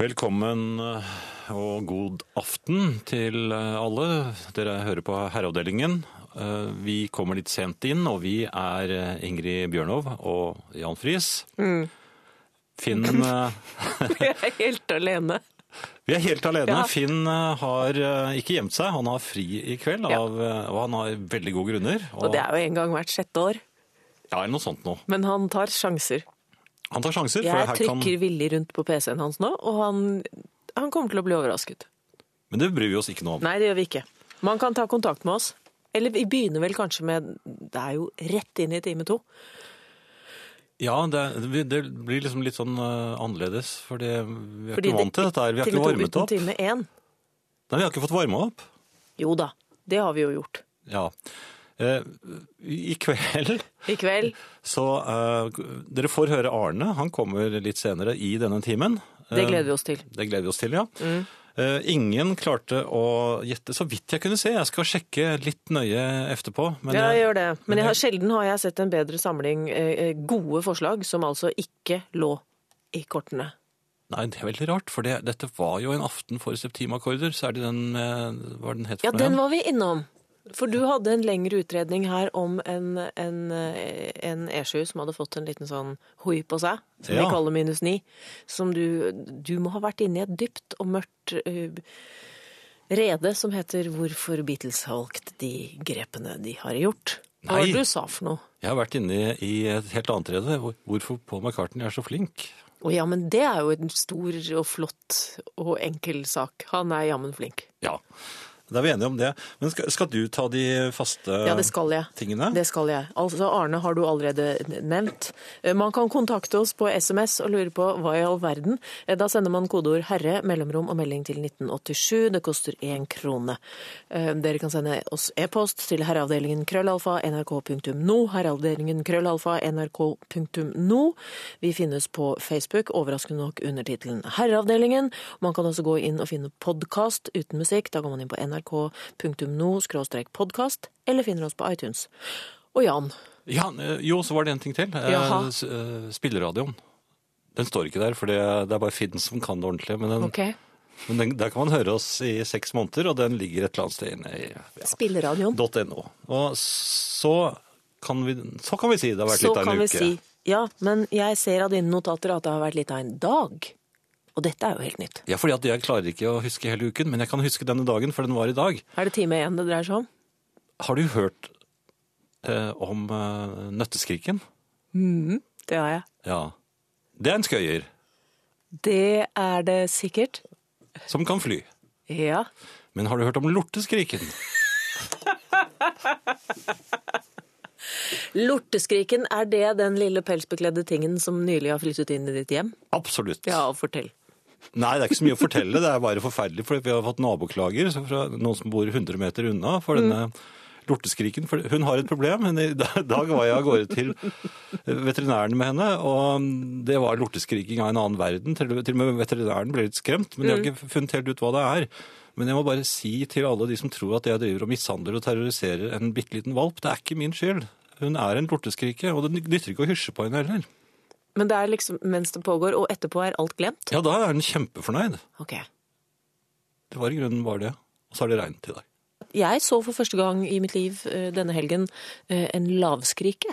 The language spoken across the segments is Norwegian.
Velkommen eh, og god aften til eh, alle. Dere hører på Herreavdelingen. Eh, Vi kommer litt sent inn, og vi er Ingrid Bjørnov og Jan Friis. Finn Vi er helt alene. Vi er helt alene. Ja. Finn har ikke gjemt seg. Han har fri i kveld, Ja. av, og han har veldig gode grunner. Og det er jo en gang hvert sjette år. Ja, eller noe sånt nå. Men han tar sjanser. Han tar sjanser. Jeg trykker kan... villig rundt på PC-en hans nå, og han, han kommer til å bli overrasket. Men det bryr vi oss ikke noe om. Nei, det gjør vi ikke. Man kan ta kontakt med oss. Eller vi begynner vel kanskje med Det er jo rett inn i time to. Ja, det, det blir liksom litt sånn uh, annerledes, for vi er Fordi ikke vant til dette her. Vi har ikke varmet opp. time én. Nei, vi har ikke fått varma opp. Jo da, det har vi jo gjort. Ja. Eh, I kveld I kveld. så uh, Dere får høre Arne. Han kommer litt senere i denne timen. Det Eh, gleder vi oss til. Det gleder vi oss til, ja. Eh, ingen klarte å gjette, så vidt jeg kunne se. Jeg skal sjekke litt nøye etterpå. Men ja, jeg- gjør det. Men men jeg har, jeg- sjelden har jeg sett en bedre samling eh, eh, gode forslag som altså ikke lå i kortene. Nei, det er veldig rart, for det, dette var jo en aften for septimakkorder. Særlig den Hva var den het Ja, for noe den var vi innom. For du hadde en lengre utredning her om en, en, en E7 som hadde fått en liten sånn hoi på seg, som Ja. vi kaller minus ni. Som du Du må ha vært inne i et dypt og mørkt eh, rede som heter 'Hvorfor Beatles valgt de grepene de har gjort'. Hva var det du sa for noe? Jeg har vært inne i et helt annet rede. hvor- Hvorfor Paul McCartney er så flink. Å ja, men det er jo en stor og flott og enkel sak. Han er jammen flink. Ja, da er vi enige om det. Men skal, skal du ta de faste Ja, det skal jeg. tingene? Det skal jeg. Altså, Arne har du allerede nevnt. Eh, Man kan kontakte oss på SMS og lure på hva i all verden. Eh, Da sender man kodeord 'herre', mellomrom og melding til 1987. Det koster én krone. Eh, Dere kan sende oss e-post til herreavdelingen krøllalfa nrk.no. Herreavdelingen krøllalfa nrk.no. Vi finnes på Facebook, overraskende nok under tittelen Herreavdelingen. Man kan også gå inn og finne podkast uten musikk. Da går man inn på nrk.no podkast, eller finner oss på iTunes. Og Jan, Ja, eh, jo, så var det en ting til. Eh, Jaha. eh, Spilleradioen. Den står ikke der, for det, er bare Finn som kan det ordentlig. Men, den, okay. men den, der kan man høre oss i seks måneder, og den ligger et eller annet sted inne i ja, Spilleradioen. .no. Og så kan, vi, så kan vi si det har vært Så litt av kan en vi uke. si ja, men jeg ser av dine notater at det har vært litt av en dag. Og dette er jo helt nytt. Ja, fordi at jeg klarer ikke å huske hele uken, men jeg kan huske denne dagen, for den var i dag. Er det time én det dreier seg om? Har du hørt eh, om eh, nøtteskriken? Det har jeg. Ja. Det er en skøyer Det er det sikkert. som kan fly. Ja. Men har du hørt om lorteskriken? Lorteskriken, er det den lille pelsbekledde tingen som nylig har flyttet inn i ditt hjem? Absolutt. Ja, fortell. Nei, det er ikke så mye å fortelle. Det er bare forferdelig, for vi har fått naboklager fra noen som bor 100 meter unna for denne lorteskriken. For hun har et problem. Men i dag var jeg av gårde til veterinæren med henne, og det var lorteskriking av en annen verden. Til og med veterinæren ble litt skremt, men jeg har ikke funnet helt ut hva det er. Men jeg må bare si til alle de som tror at jeg driver og mishandler og terroriserer en bitte liten valp, det er ikke min skyld. Hun er en lorteskrike, og det nytter ikke å hysje på henne heller. Men det er liksom mens det pågår, og etterpå er alt glemt? Ja, da er den kjempefornøyd. Ok. Det var i grunnen bare det. Og så har det regnet i dag. Jeg så for første gang i mitt liv eh, denne helgen eh, en lavskrike.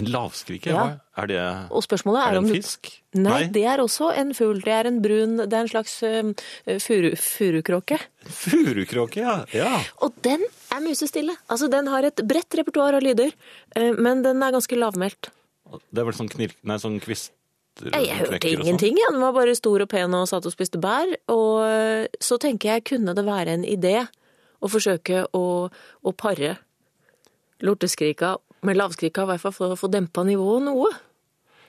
En lavskrike? Ja. Er det, Og spørsmålet er er, det om en du fisk? Nei, det er også en fugl. Det er en brun Det er en slags uh, furu, furukråke. Furukråke, ja. ja. Og den er musestille. Altså, den har et bredt repertoar av lyder, men den er ganske lavmælt. Det er vel sånn knirk... Nei, sånn kvist... Jeg, hørte sånn. ingenting. Ja. Den var bare stor og pen og satt og spiste bær. Og eh, så tenker jeg, kunne det være en idé å forsøke å, å pare lorteskrika med lavskrika, i hvert fall for å få dempa nivået noe?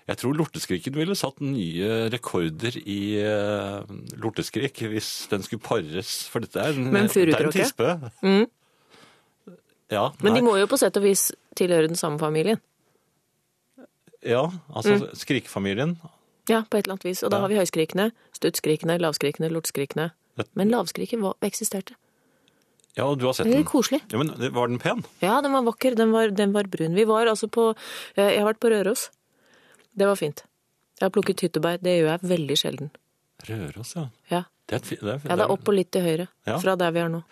Jeg tror lorteskriken ville satt nye rekorder i uh, lorteskrik hvis den skulle pares, for dette er en, det er en tispe. tispe. Ja, Men de må jo på sett og vis tilhøre den samme familien. Ja, altså Mm. skrikefamilien. Ja, på et eller annet vis. Og da Ja. har vi høyskrikene, stuttskrikende, lavskrikene, lortskrikene. Men lavskriket var, eksisterte. Ja, og du har sett Det er den. koselig. Ja, men Var den pen? Ja, den var vakker. Den var, den var brun. Vi var altså på eh, Jeg har vært på Røros. Det var fint. Jeg har plukket hyttebær. Det gjør jeg veldig sjelden. Røros, ja. Ja, Det er, det er, ja det er opp og litt til høyre Ja. fra der vi er nå.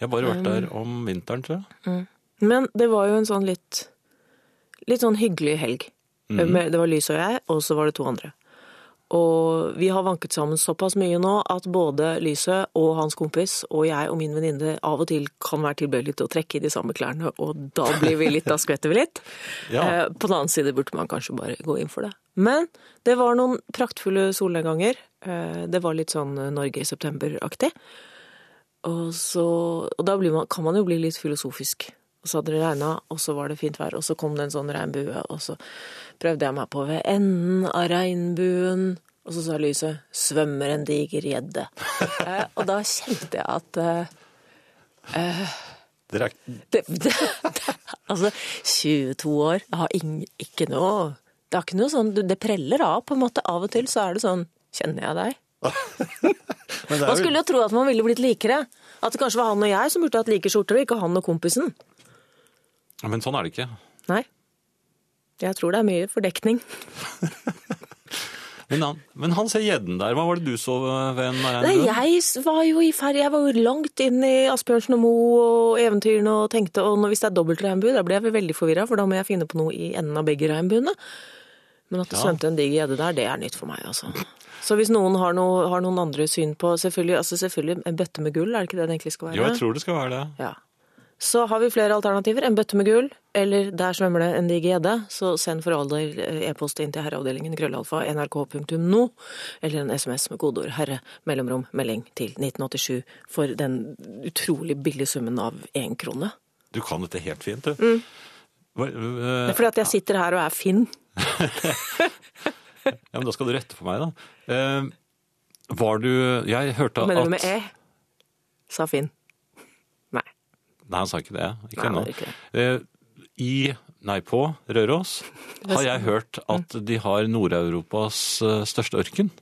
Jeg har bare vært der om vinteren, tror jeg. Men det var jo en sånn litt, litt sånn hyggelig helg. Med- Det var Lys og jeg, og så var det to andre. Og vi har vanket sammen såpass mye nå at både Lyse og hans kompis og jeg og min venninne av og til kan være tilbøyelig til å trekke i de samme klærne, og da blir vi litt, da skvetter vi litt. Ja. Eh, På den annen side burde man kanskje bare gå inn for det. Men det var noen praktfulle solnedganger. Eh, Det var litt sånn Norge i september-aktig. Og, så, og da blir man, kan man jo bli litt filosofisk. Og så hadde det regna, og så var det fint vær, og så kom det en sånn regnbue, og så prøvde jeg meg på ved enden av regnbuen, og så sa lyset 'svømmer en diger gjedde'. eh, og da kjente jeg at eh, Dere er, det, det, Altså, 22 år, det har ing, ikke noe Det er ikke noe sånn Det preller av, på en måte. Av og til så er det sånn Kjenner jeg deg? det Man skulle jo tro at man ville blitt likere. At det kanskje var han og jeg som burde hatt like skjorter, og ikke han og kompisen. Men sånn er det ikke. Nei. Jeg tror det er mye fordekning. Men han, men han ser gjedden der. Hva var det du så ved en Nei, jeg var jo i ferd, jeg var jo langt inn i Asbjørnsen og Moe og eventyrene og tenkte og hvis det er dobbelt regnbue, da blir jeg veldig forvirra, for da må jeg finne på noe i enden av begge regnbuene. Men at det Ja. svømte en diger gjedde der, det er nytt for meg, altså. Så hvis noen har, noe, har noen andre syn på Selvfølgelig, altså selvfølgelig en bøtte med gull, er det ikke det det egentlig skal være? Jo, jeg tror det skal være det. Ja. Så har vi flere alternativer. En bøtte med gull, eller der svømmer det en diger gjedde. Så send for all del eh, e-post inn til herreavdelingen krøllalfa nrk.no, eller en SMS med kodeord 'herre', mellomrom, melding til 1987 for den utrolig billige summen av én krone. Du kan dette helt fint, du. Mm. Hva, Det øh, er fordi at jeg sitter her og er Finn. ja, men da skal du rette på meg, da. Uh, var du Jeg hørte at mener du med E? Sa Finn. Nei. Han sa ikke det. Ikke ennå. gjør. Eh, I Nei, på Røros har jeg hørt at de har Nord-Europas eh, største ørken.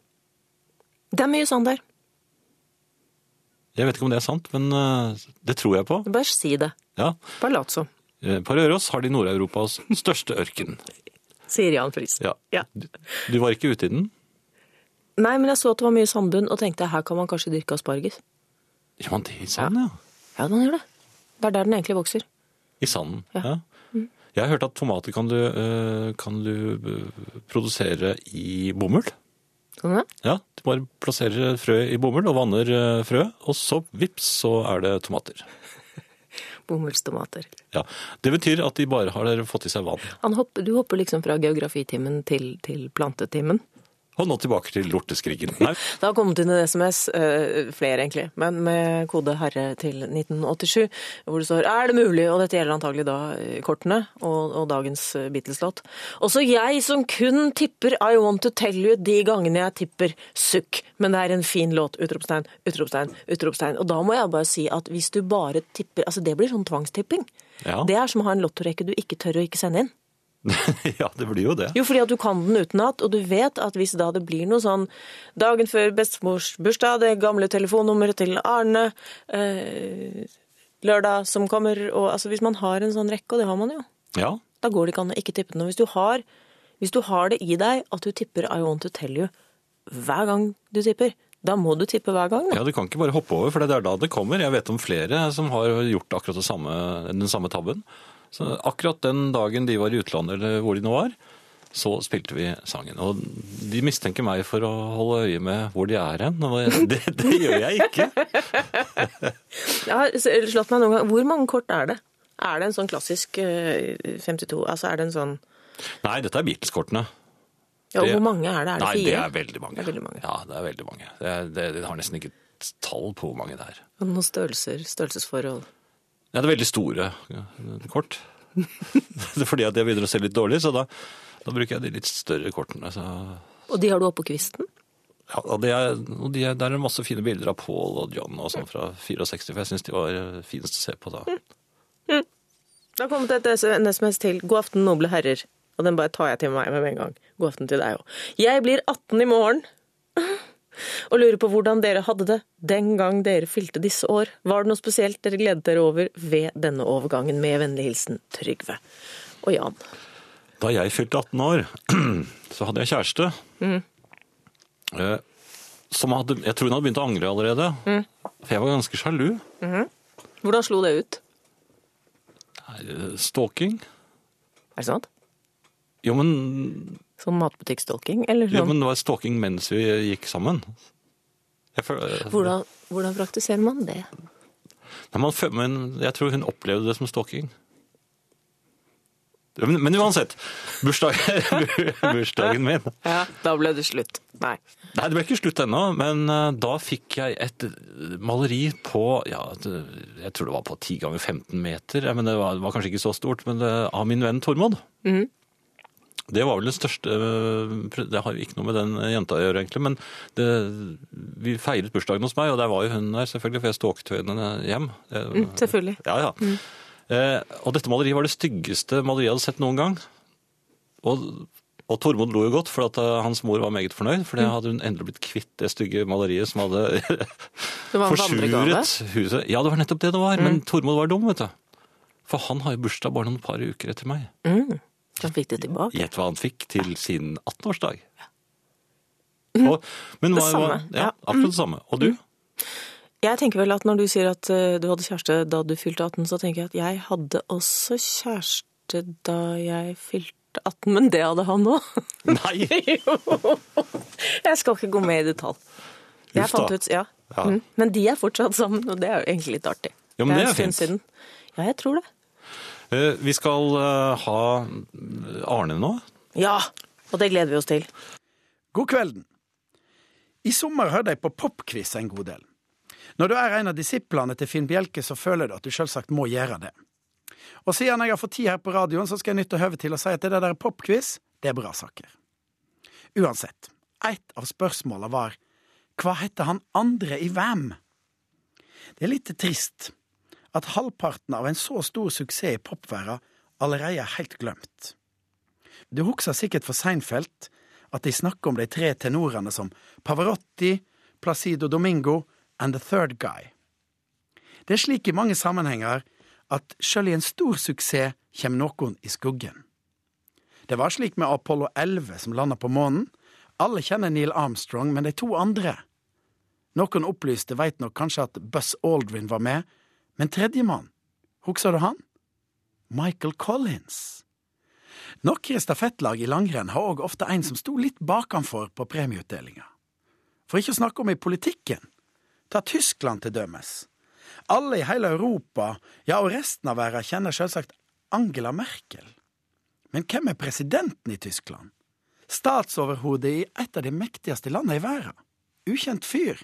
Det er mye sånn der. Jeg vet ikke om det er sant, men eh, det tror jeg på. Bare si det. Ja. Bare lat som. På Røros har de Nord-Europas største ørken. Sier Jan Friis. Ja. Ja. Du, var ikke ute i den? Nei, men jeg så at det var mye sandbunn, og tenkte her kan man kanskje dyrke asparges. Ja, man det er i sand, ja. Ja, man gjør det. Det er der den egentlig vokser. I sanden, Ja. ja. Jeg har hørt at tomater kan du, eh, kan du eh, produsere i bomull. Kan du det? Ja, du bare plasserer frø i bomull og vanner eh, frø, og så vips, så er det tomater. Bomullstomater. Ja, Det betyr at de bare har fått i seg vann. Han hopper, du hopper liksom fra geografitimen til, til plantetimen. Og nå tilbake til lorteskrigen. Nei, Det har kommet inn en SMS, eh, flere egentlig, men med kode herre til 1987, hvor det står 'Er det mulig?' Og dette gjelder antagelig da eh, kortene og, og dagens eh, Beatles-låt. Også jeg som kun tipper 'I want to tell you' de gangene jeg tipper sukk. Men det er en fin låt. Utropstegn, utropstegn, utropstegn. Og da må jeg bare si at hvis du bare tipper Altså, det blir sånn tvangstipping. Ja. Det er som å ha en lottorekke du ikke tør å ikke sende inn. ja, det blir jo det. Jo, fordi at du kan den utenat, og du vet at hvis da det blir noe sånn dagen før bestemors bursdag, det gamle telefonnummeret til Arne, eh, lørdag som kommer, og altså hvis man har en sånn rekke, og det har man jo, Ja, da går det ikke an å ikke tippe den. Og hvis du har, hvis du har det i deg at du tipper I want to tell you hver gang du tipper, da må du tippe hver gang. Da. ja, du kan ikke bare hoppe over, for det er da det kommer. Jeg vet om flere som har gjort akkurat det samme, den samme tabben. Så akkurat den dagen de var i utlandet, eller hvor de nå var, så spilte vi sangen. Og de mistenker meg for å holde øye med hvor de er hen. Det, det gjør jeg ikke. Jeg har slått meg noen gang, hvor mange kort er det? Er det en sånn klassisk eh, 52, altså er det en sånn, Nei, dette er Beatles-kortene. ja, og Det- hvor mange er det? Er det Nei, det er veldig mange. Det er veldig mange. Ja, det er veldig mange. Det, det, det har nesten ikke tall på hvor mange det er. Og Noen størrelser, størrelsesforhold. Ja, det er veldig store kort. det er fordi at jeg begynner å se litt dårlig, så da, da bruker jeg de litt større kortene. Så, Og de har du oppå kvisten? ja, og det er, og de er, der er det masse fine bilder av Paul og John og sånn fra 64, for jeg syns de var eh, finest å se på da. Det har kommet et, SMS til. God aften, noble herrer. Og den bare tar jeg til meg med en gang. God aften til deg òg. Jeg blir 18 i morgen. Og lurer på hvordan dere hadde det den gang dere fylte disse år. Var det noe spesielt dere gledet dere over ved denne overgangen? Med vennlig hilsen Trygve. Og Jan. Da jeg fylte 18 år, så hadde jeg kjæreste. Mm. Eh, som hadde, jeg tror hun hadde begynt å angre allerede. Mm. For jeg var ganske sjalu. Hvordan slo det ut? Eh, Stalking. Er det sant? Jo, men, Sånn matbutikkstalking? Eller jo, sånn? men det var stalking mens vi gikk sammen. Jeg, føl- Hvordan, hvordan praktiserer man det? Nei, man, men jeg tror hun opplevde det som stalking. Men, men uansett. Bursdag, bursdagen min. Ja, Da ble det slutt. Nei. Nei, det ble ikke slutt ennå, men eh, da fikk jeg et eh, maleri på ja, jeg tror det var på 10 ganger 15 meter. Men det var, var kanskje ikke så stort, men det, av min venn Tormod. Mhm. Det var vel den største eh, Det har jo ikke noe med den jenta å gjøre, egentlig, men det, vi feiret bursdagen hos meg, og der var jo hun der, selvfølgelig, for jeg stalket henne hjem. Mm, selvfølgelig. ja, ja. Eh, og dette maleriet var det styggeste maleriet jeg hadde sett noen gang. Og, og Tormod lo jo godt, for at eh, hans mor var meget fornøyd, for det hadde hun endelig blitt kvitt det stygge maleriet som hadde Det forsuret huset. Ja, det var nettopp det det var, men Tormod var dum, vet du. For han har jo bursdag bare noen par uker etter meg. Mm. Han fikk det tilbake. Gjett hva han fikk til sin 18-årsdag. Og- Det var, samme, Ja, ja. akkurat det samme. Og du? Jeg tenker vel at når du sier at eh, du hadde kjæreste da du fylte 18, så tenker jeg at jeg hadde også kjæreste da jeg fylte 18, men det hadde han òg. Nei! Jeg skal ikke gå med i detalj. Jeg fant ut, ja. Ja. Mm. Men de er fortsatt sammen, og det er jo egentlig litt artig. Ja, men det en er fint. siden. Ja, jeg tror det. Eh, Vi skal eh, ha Arne nå. Ja, og det gleder vi oss til. God kvelden. I sommer hørte jeg på popquiz en god del. Når du er en av disiplene til Finn Bjelke, så føler du at du selvsagt må gjøre det. Og siden jeg har fått tid her på radioen, så skal jeg nytte høvet til å si at det der popquiz, det er bra saker. Uansett, et av spørsmåla var hva heter han andre i Vam? Det er litt trist at halvparten av en så stor suksess i popverda allerede er helt glemt. Du husker sikkert for Seinfeld at de snakker om de tre tenorene som Pavarotti, Placido Domingo and The Third Guy. Det er slik i mange sammenhenger at sjøl i en stor suksess kommer noen i skuggen. Det var slik med Apollo 11 som landa på månen. Alle kjenner Neil Armstrong, men de to andre Noen opplyste veit nok kanskje at Buzz Aldrin var med, men tredjemann, husker du han? Michael Collins. Noen stafettlag i langrenn har òg ofte en som sto litt bakanfor på premieutdelinga. For ikke å snakke om i politikken. Ta Tyskland til dømes. Alle i hele Europa, ja og resten av verden, kjenner selvsagt Angela Merkel. Men hvem er presidenten i Tyskland? Statsoverhodet i et av de mektigste landene i verden. Ukjent fyr.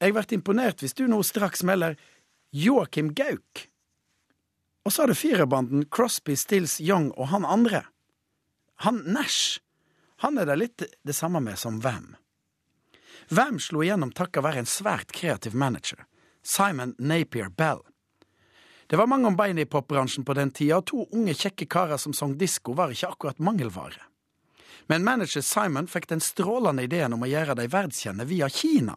Jeg blir imponert hvis du nå straks melder Joakim Gauk. Og så har du firerbanden Crosby, Stills, Young og han andre. Han Nash. Han er det litt det samme med som Vam. Vam slo igjennom takket være en svært kreativ manager, Simon Napier Bell. Det var mange om beinet i popbransjen på den tida, og to unge, kjekke karer som sang disko var ikke akkurat mangelvare. Men manager Simon fikk den strålende ideen om å gjøre dem verdskjenne via Kina.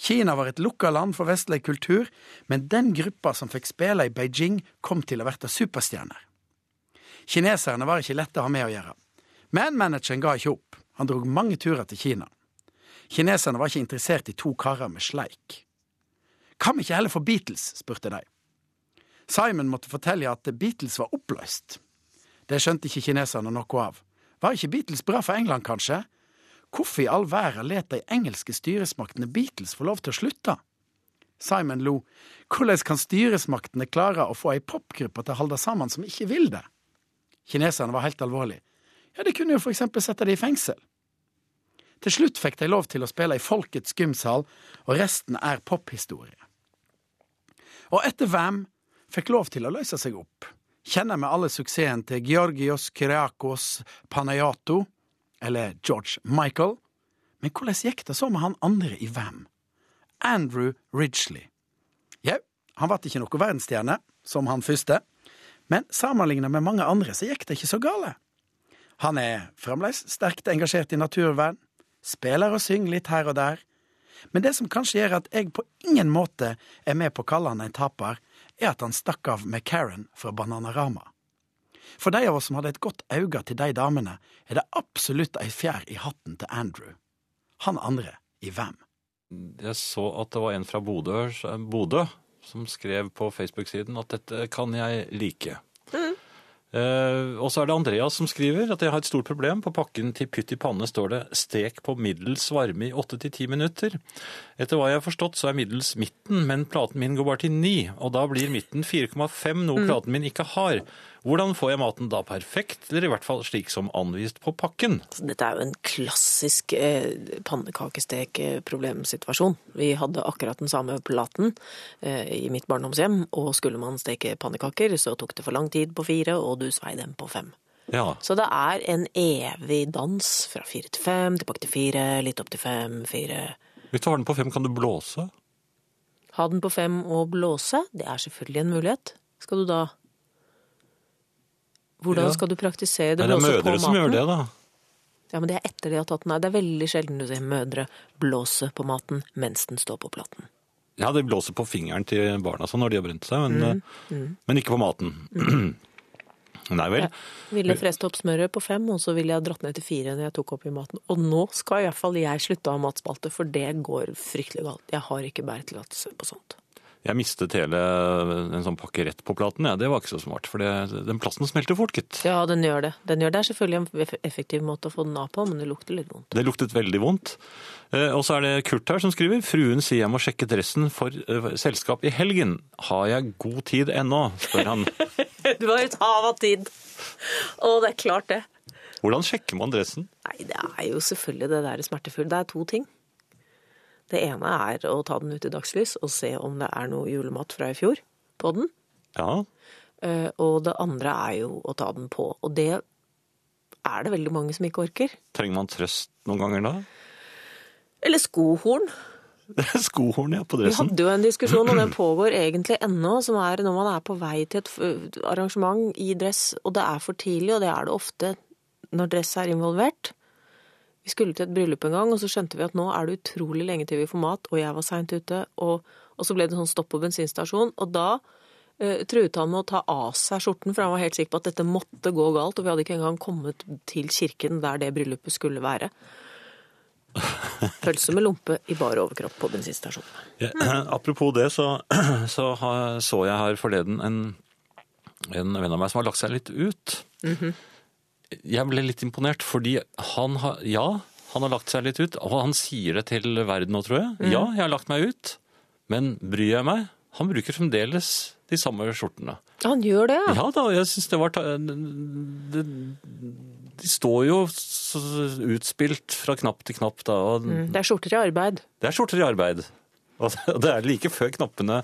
Kina var et lukka land for vestlig kultur, men den gruppa som fikk spille i Beijing, kom til å bli superstjerner. Kineserne var ikke lette å ha med å gjøre. Men manageren ga ikke opp. Han drog mange turer til Kina. Kineserne var ikke interessert i to karer med sleik. Kan vi ikke heller få Beatles? spurte de. Simon måtte fortelle at Beatles var oppløst. Det skjønte ikke kineserne noe av. Var ikke Beatles bra for England, kanskje? Hvorfor i all verden let de engelske styresmaktene Beatles få lov til å slutte? Simon lo. Hvordan kan styresmaktene klare å få ei popgruppe til å holde sammen som ikke vil det? Kineserne var helt alvorlige. Ja, de kunne jo for eksempel sette dem i fengsel. Til slutt fikk de lov til å spille i Folkets gymsal, og resten er pophistorie. Og etter Vam fikk lov til å løse seg opp. Kjenner vi alle suksessen til Georgios Kyriakos Panayato, eller George Michael? Men hvordan gikk det så med han andre i Vam? Andrew Ridgely. Jau, han ble ikke noe verdensstjerne, som han første, men sammenlignet med mange andre så gikk det ikke så gale. Han er fremdeles sterkt engasjert i naturvern, spiller og synger litt her og der, men det som kanskje gjør at jeg på ingen måte er med på å kalle han en taper, er at han stakk av med Karen fra Bananarama. For de av oss som hadde et godt øye til de damene, er det absolutt ei fjær i hatten til Andrew. Han andre i hvem? Jeg så at det var en fra Bodø, Bodø som skrev på Facebook-siden at dette kan jeg like. Eh, og så er det Andreas som skriver at jeg har et stort problem. På pakken til pytt i panne står det 'stek på middels varme i 8-10 minutter'. Etter hva jeg har forstått så er middels midten, men platen min går bare til 9, og da blir midten 4,5, noe platen min ikke har. Hvordan får jeg maten da perfekt, eller i hvert fall slik som anvist på pakken? Dette er jo en klassisk eh, pannekakestek-problemsituasjon. Vi hadde akkurat den samme platen eh, i mitt barndomshjem, og skulle man steke pannekaker, så tok det for lang tid på fire, og du svei dem på fem. Ja, Så det er en evig dans fra fire til fem, tilbake til fire, litt opp til fem, fire hvis du har den på fem, kan du blåse? Ha den på fem og blåse, det er selvfølgelig en mulighet. Skal du da Hvordan skal du praktisere det? Nei, det er mødre som gjør det, da. Ja, men det er etter de har tatt den av. Det er veldig sjelden du ser mødre blåse på maten mens den står på platen. Ja, det blåser på fingeren til barna sånn når de har brent seg, men, Mm, mm. men ikke på maten. Nei vel. Jeg ville frest opp smøret på fem, og så ville jeg dratt ned til fire når jeg tok opp i maten. Og nå skal i hvert fall jeg slutte å ha matspalte, for det går fryktelig galt. Jeg har ikke bæretillatelse på sånt. Jeg mistet hele en sånn pakke rett på platen. Ja, det var ikke så smart, for det, den plasten smelter fort, gitt. Ja, den gjør det. Den gjør det. Er selvfølgelig en effektiv måte å få den av på, men det lukter litt vondt. Det luktet veldig vondt. Eh, Og så er det Kurt her som skriver Fruen sier jeg må sjekke dressen for eh, selskap i helgen. Har jeg god tid ennå? spør han. Du har et hav av tid. Å, det er klart det. Hvordan sjekker man dressen? Nei, det er jo selvfølgelig det der smertefulle. Det er to ting. Det ene er å ta den ut i dagslys og se om det er noe julemat fra i fjor på den. Ja, Eh, Og det andre er jo å ta den på. Og det er det veldig mange som ikke orker. Trenger man trøst noen ganger da? Eller skohorn. Skohorn, ja, på dressen. Vi hadde jo en diskusjon, og den pågår egentlig ennå, som er når man er på vei til et arrangement i dress, og det er for tidlig, og det er det ofte når dress er involvert. Vi skulle til et bryllup en gang, og så skjønte vi at nå er det utrolig lenge til vi får mat, og jeg var seint ute, og, og så ble det sånn stopp på bensinstasjon, og da eh, truet han med å ta av seg skjorten, for han var helt sikker på at dette måtte gå galt, og vi hadde ikke engang kommet til kirken der det bryllupet skulle være. Pølse med lompe i bar overkropp på bensinstasjonen. Ja, apropos det, så, så så jeg her forleden en, en venn av meg som har lagt seg litt ut. Jeg ble litt imponert, fordi han har, ja, han har lagt seg litt ut, og han sier det til verden nå, tror jeg. Ja, jeg har lagt meg ut, men bryr jeg meg? Han bruker fremdeles de samme skjortene. Han gjør det, ja. Ja da, jeg synes det var det, De står jo utspilt fra knapp til knapp da, og Det er skjorter i arbeid. det er skjorter i arbeid. Og det er like før knappene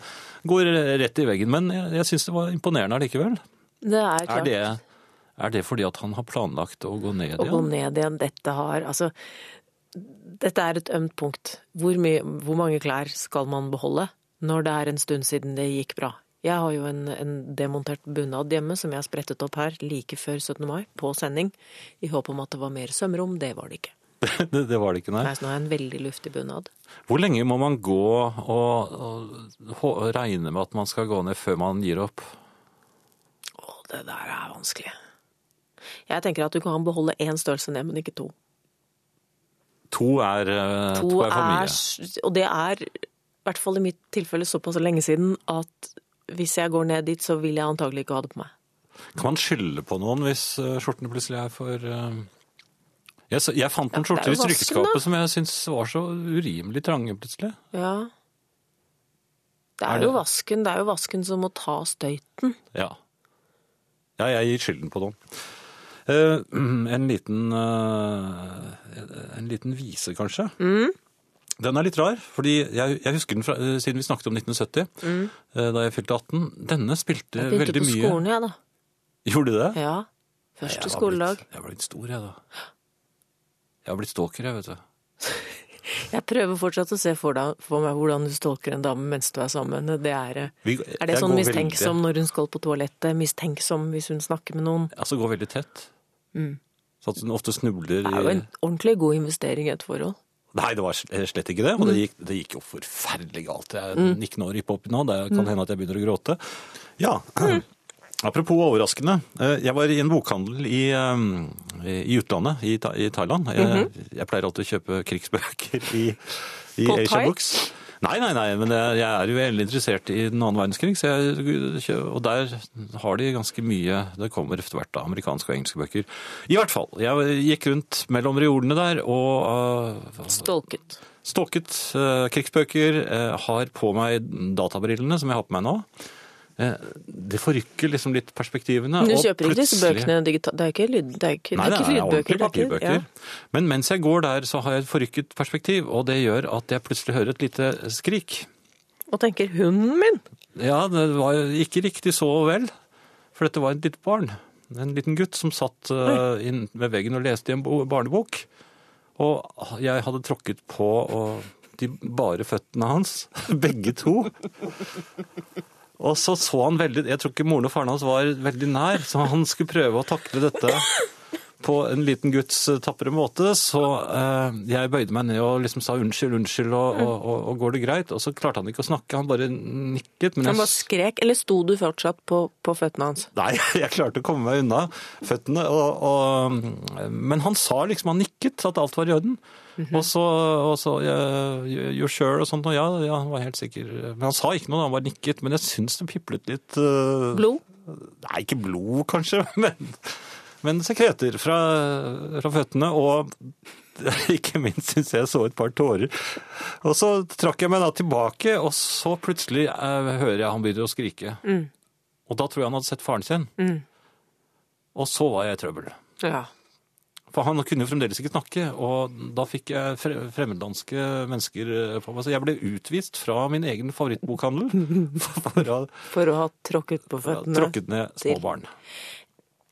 går rett i veggen. Men jeg, jeg syns det var imponerende allikevel. Det er klart. Er det, er det fordi at han har planlagt å gå ned igjen? Å gå ned igjen. Dette har Altså, dette er et ømt punkt. Hvor, mye, hvor mange klær skal man beholde når det er en stund siden det gikk bra? Jeg har jo en, en demontert bunad hjemme som jeg har sprettet opp her like før 17. mai, på sending, i håp om at det var mer sømrom. Det var det ikke. det, det var det ikke, nei. Nei, så nå har jeg en veldig luftig bunad. Hvor lenge må man gå og, og og regne med at man skal gå ned før man gir opp? Å, det der er vanskelig. Jeg tenker at du kan beholde én størrelse ned, men ikke to. To er, eh, To to er for mye. er, og det er, i hvert fall i mitt tilfelle, såpass lenge siden at hvis jeg går ned dit, så vil jeg antagelig ikke ha det på meg. Kan man skylde på noen hvis eh, skjortene plutselig er for eh, jeg, jeg fant noen er skjorter i da. som jeg syns var så urimelig trange plutselig. Ja. Det Er er, det- jo vasken, det er jo vasken som må ta støyten. Ja. Ja, jeg gir skylden på noen. Eh, en liten eh, En liten vise, kanskje. Mm. Den er litt rar, fordi jeg, jeg husker den fra, eh, siden vi snakket om 1970, mm. da jeg fylte 18. Denne spilte veldig mye Jeg begynte på mye. skolen, jeg, da. Gjorde du det? Ja. Første jeg skoledag. Blitt, jeg var litt stor, jeg, da. Jeg har blitt stalker, jeg, vet du. Jeg prøver fortsatt å se for, deg, for meg hvordan du stalker en dame mens du er sammen. Det er, er det sånn mistenksom Veldig, når hun skal på toalettet? Mistenksom hvis hun snakker med noen? altså går veldig tett. Så at hun ofte snubler i Det er jo en ordentlig god investering i et forhold. Nei, det var slett ikke det. Og Mm. det gikk, det gikk jo forferdelig galt. Jeg er 19 år i pop nå, det kan hende at jeg begynner å gråte. Ja, Apropos overraskende. eh, Jeg var i en bokhandel i, eh, i utlandet, i, i Thailand. Jeg, jeg pleier alltid å kjøpe krigsbøker i, i Asia? Books. Nei, nei, nei, men jeg er jo veldig interessert i den annen verdenskrig, så jeg, og der har de ganske mye, det kommer etter hvert da, amerikanske og engelske bøker. I hvert fall, jeg gikk rundt mellom reolene der og uh, Stolket. Stolket uh, krigsbøker, Uh, har på meg databrillene som jeg har på meg nå. Eh, det forrykker liksom litt perspektivene. Men du kjøper ikke disse bøkene digitalt? Det er ikke, lyd, det er ikke, Nei, det er det er lydbøker? ordentlige er papirbøker. ja. Men mens jeg går der, så har jeg et forrykket perspektiv, og det gjør at jeg plutselig hører et lite skrik. Og tenker 'hunden min'? Ja, det var ikke riktig så vel, for dette var et lite barn. En liten gutt som satt uh, inn ved veggen og leste i en barnebok. Og jeg hadde tråkket på og de bare føttene hans, begge to. Og så så han veldig Jeg tror ikke moren og faren hans var veldig nær, så han skulle prøve å takle dette på en liten gutts eh, tapre måte. Så eh, jeg bøyde meg ned og liksom sa unnskyld, unnskyld, og, og, og, og går det greit? Og så klarte han ikke å snakke, han bare nikket. Men Han bare skrek, eller sto du fortsatt på, på føttene hans? Nei, jeg klarte å komme meg unna føttene. Og, men han sa liksom, han nikket at alt var i orden. Og så, og så yeah, You're sure og sånt, og ja, ja, han var helt sikker. Men han sa ikke noe, han bare nikket. Men jeg syns det piplet litt uh, Blod? Nei, ikke blod kanskje, men, men sekreter fra, fra føttene. Og ikke minst syns jeg så et par tårer. Og så trakk jeg meg da tilbake, og så plutselig eh, hører jeg han begynner å skrike. Og da tror jeg han hadde sett faren sin. Og så var jeg i trøbbel. Ja. For han kunne jo fremdeles ikke snakke, og da fikk jeg fre- fremmedlandske mennesker eh, på meg. Så jeg ble utvist fra min egen favorittbokhandel for å For å ha tråkket på føttene tråkket ned små til-.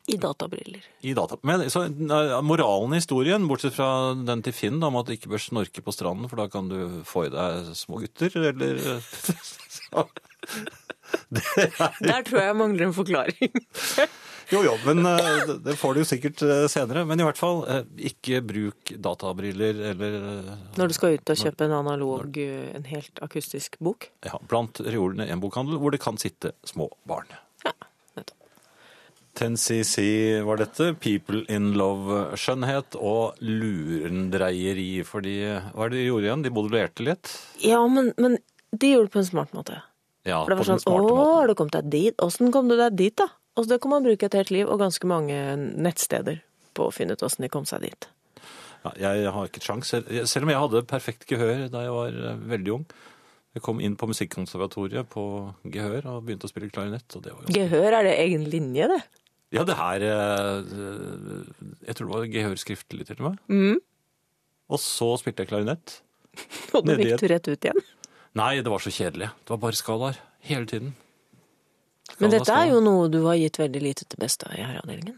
I databriller. I data. Men så, eh, moralen i historien, bortsett fra den til Finn om at du ikke bør snorke på stranden, for da kan du få i deg små gutter, eller det er, Der tror jeg jeg mangler en forklaring. Jo, jo, men eh, det- får du jo sikkert eh, senere. Men i hvert fall, ikke bruk databriller eller Når du skal ut og kjøpe en analog, en helt akustisk bok. ja, blant reolene i en bokhandel hvor det kan sitte små barn. Ja, nettopp. 10cc var dette. People in love, skjønnhet og lurendreieri. Fordi, hva er det de gjorde igjen? De modulerte litt. Ja, men, men de gjorde det på en smart måte. Ja, For det var sånn, å, har du kommet deg dit? Åssen kom du deg dit, da? Og det kan man bruke et helt liv, og ganske mange nettsteder på å finne ut åssen de kom seg dit. Ja, jeg har ikke sjans. Selv om jeg hadde perfekt gehør da jeg var eh, veldig ung. Jeg kom inn på Musikkonservatoriet på gehør og begynte å spille klarinett. Og det var. Gehør, er det egen linje, det? Ja, det her eh, Jeg tror det var gehørskriftlig til og med. Mm. Og så spilte jeg klarinett. Og du gikk du rett ut igjen. Nei, det var så kjedelig. Det var bare skalaer hele tiden. Men dette er jo noe du har gitt veldig lite til beste i herreavdelingen.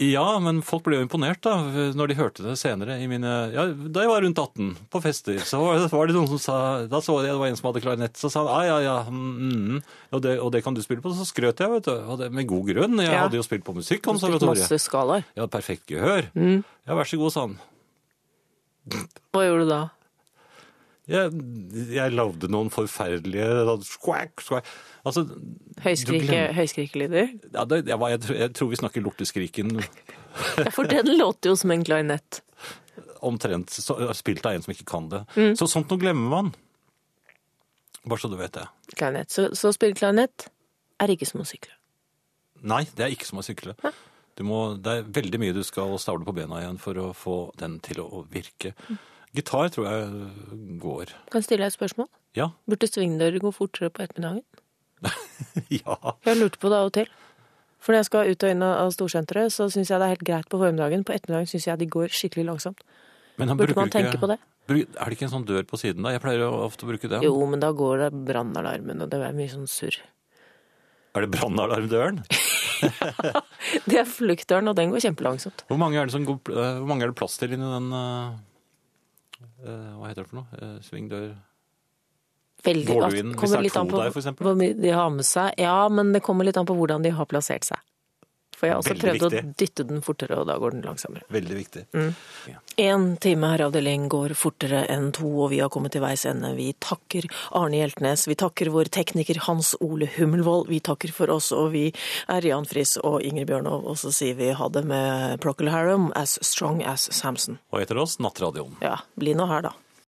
Ja, men folk ble jo imponert da, når de hørte det senere. I mine, ja, da jeg var rundt 18, på fester, så var det, noen som sa Da så jeg det var en som hadde klarinett, så sa han ah, ja, ja, mm, og, det, og det kan du spille på. Så skrøt jeg, vet du. Og det, med god grunn. Jeg Ja. hadde jo spilt på Spilt Musikkonservatoriet. masse skalaer. Jeg hadde perfekt gehør. Mm. Ja, vær så god, sa han. Hva gjorde du da? Jeg, jeg lagde noen forferdelige skvack, skvack. Altså, Høyskrike, høyskrikelyder? ja, det, jeg, jeg, tror- jeg tror vi snakker lorteskriken Ja, for den låter jo som en klarinett. omtrent så, spilt av en som ikke kan det. Mm. Så sånt noe glemmer man. Bare så du vet det. Klarinett. Så, så spille klarinett er ikke som å sykle. Nei, det er ikke som å sykle. Du må, det er veldig mye du skal stable på bena igjen for å få den til å virke. Gitar tror jeg går. Kan jeg stille deg et spørsmål? Ja. Burde svingdører gå fortere på ettermiddagen? ja. Jeg lurte på det av og til. For når jeg skal ut og inn av storsenteret, så syns jeg det er helt greit på formiddagen. På ettermiddagen syns jeg de går skikkelig langsomt. Men han Burde man man ikke- tenke på det? Er det ikke en sånn dør på siden da? Jeg pleier ofte å bruke den. Jo, men da går det brannalarmen, og det er mye sånn surr. Er det brannalarmdøren? Det er fluktdøren, og den går kjempelangsomt. Hvor mange er det, som går, eh, hvor mange er det plass til inni den eh, Hva heter det for noe? Eh, svingdør Veldig, Går du inn hvis det er to på der, eksempel? De har med seg. Ja, men det kommer litt an på hvordan de har plassert seg. For jeg har også Veldig prøvd å dytte den fortere, og da går den langsommere. Veldig viktig. En time herreavdeling går fortere enn to, og vi har kommet til veis ende. Vi takker Arne Hjeltnes, vi takker vår tekniker Hans Ole Hummelvold, vi takker for oss, og vi er Jan Friis og Inger Bjørnov. Og så sier vi ha det med Procol Harum, As Strong As Samson. Og etter oss Nattradioen. Ja, bli nå her, da.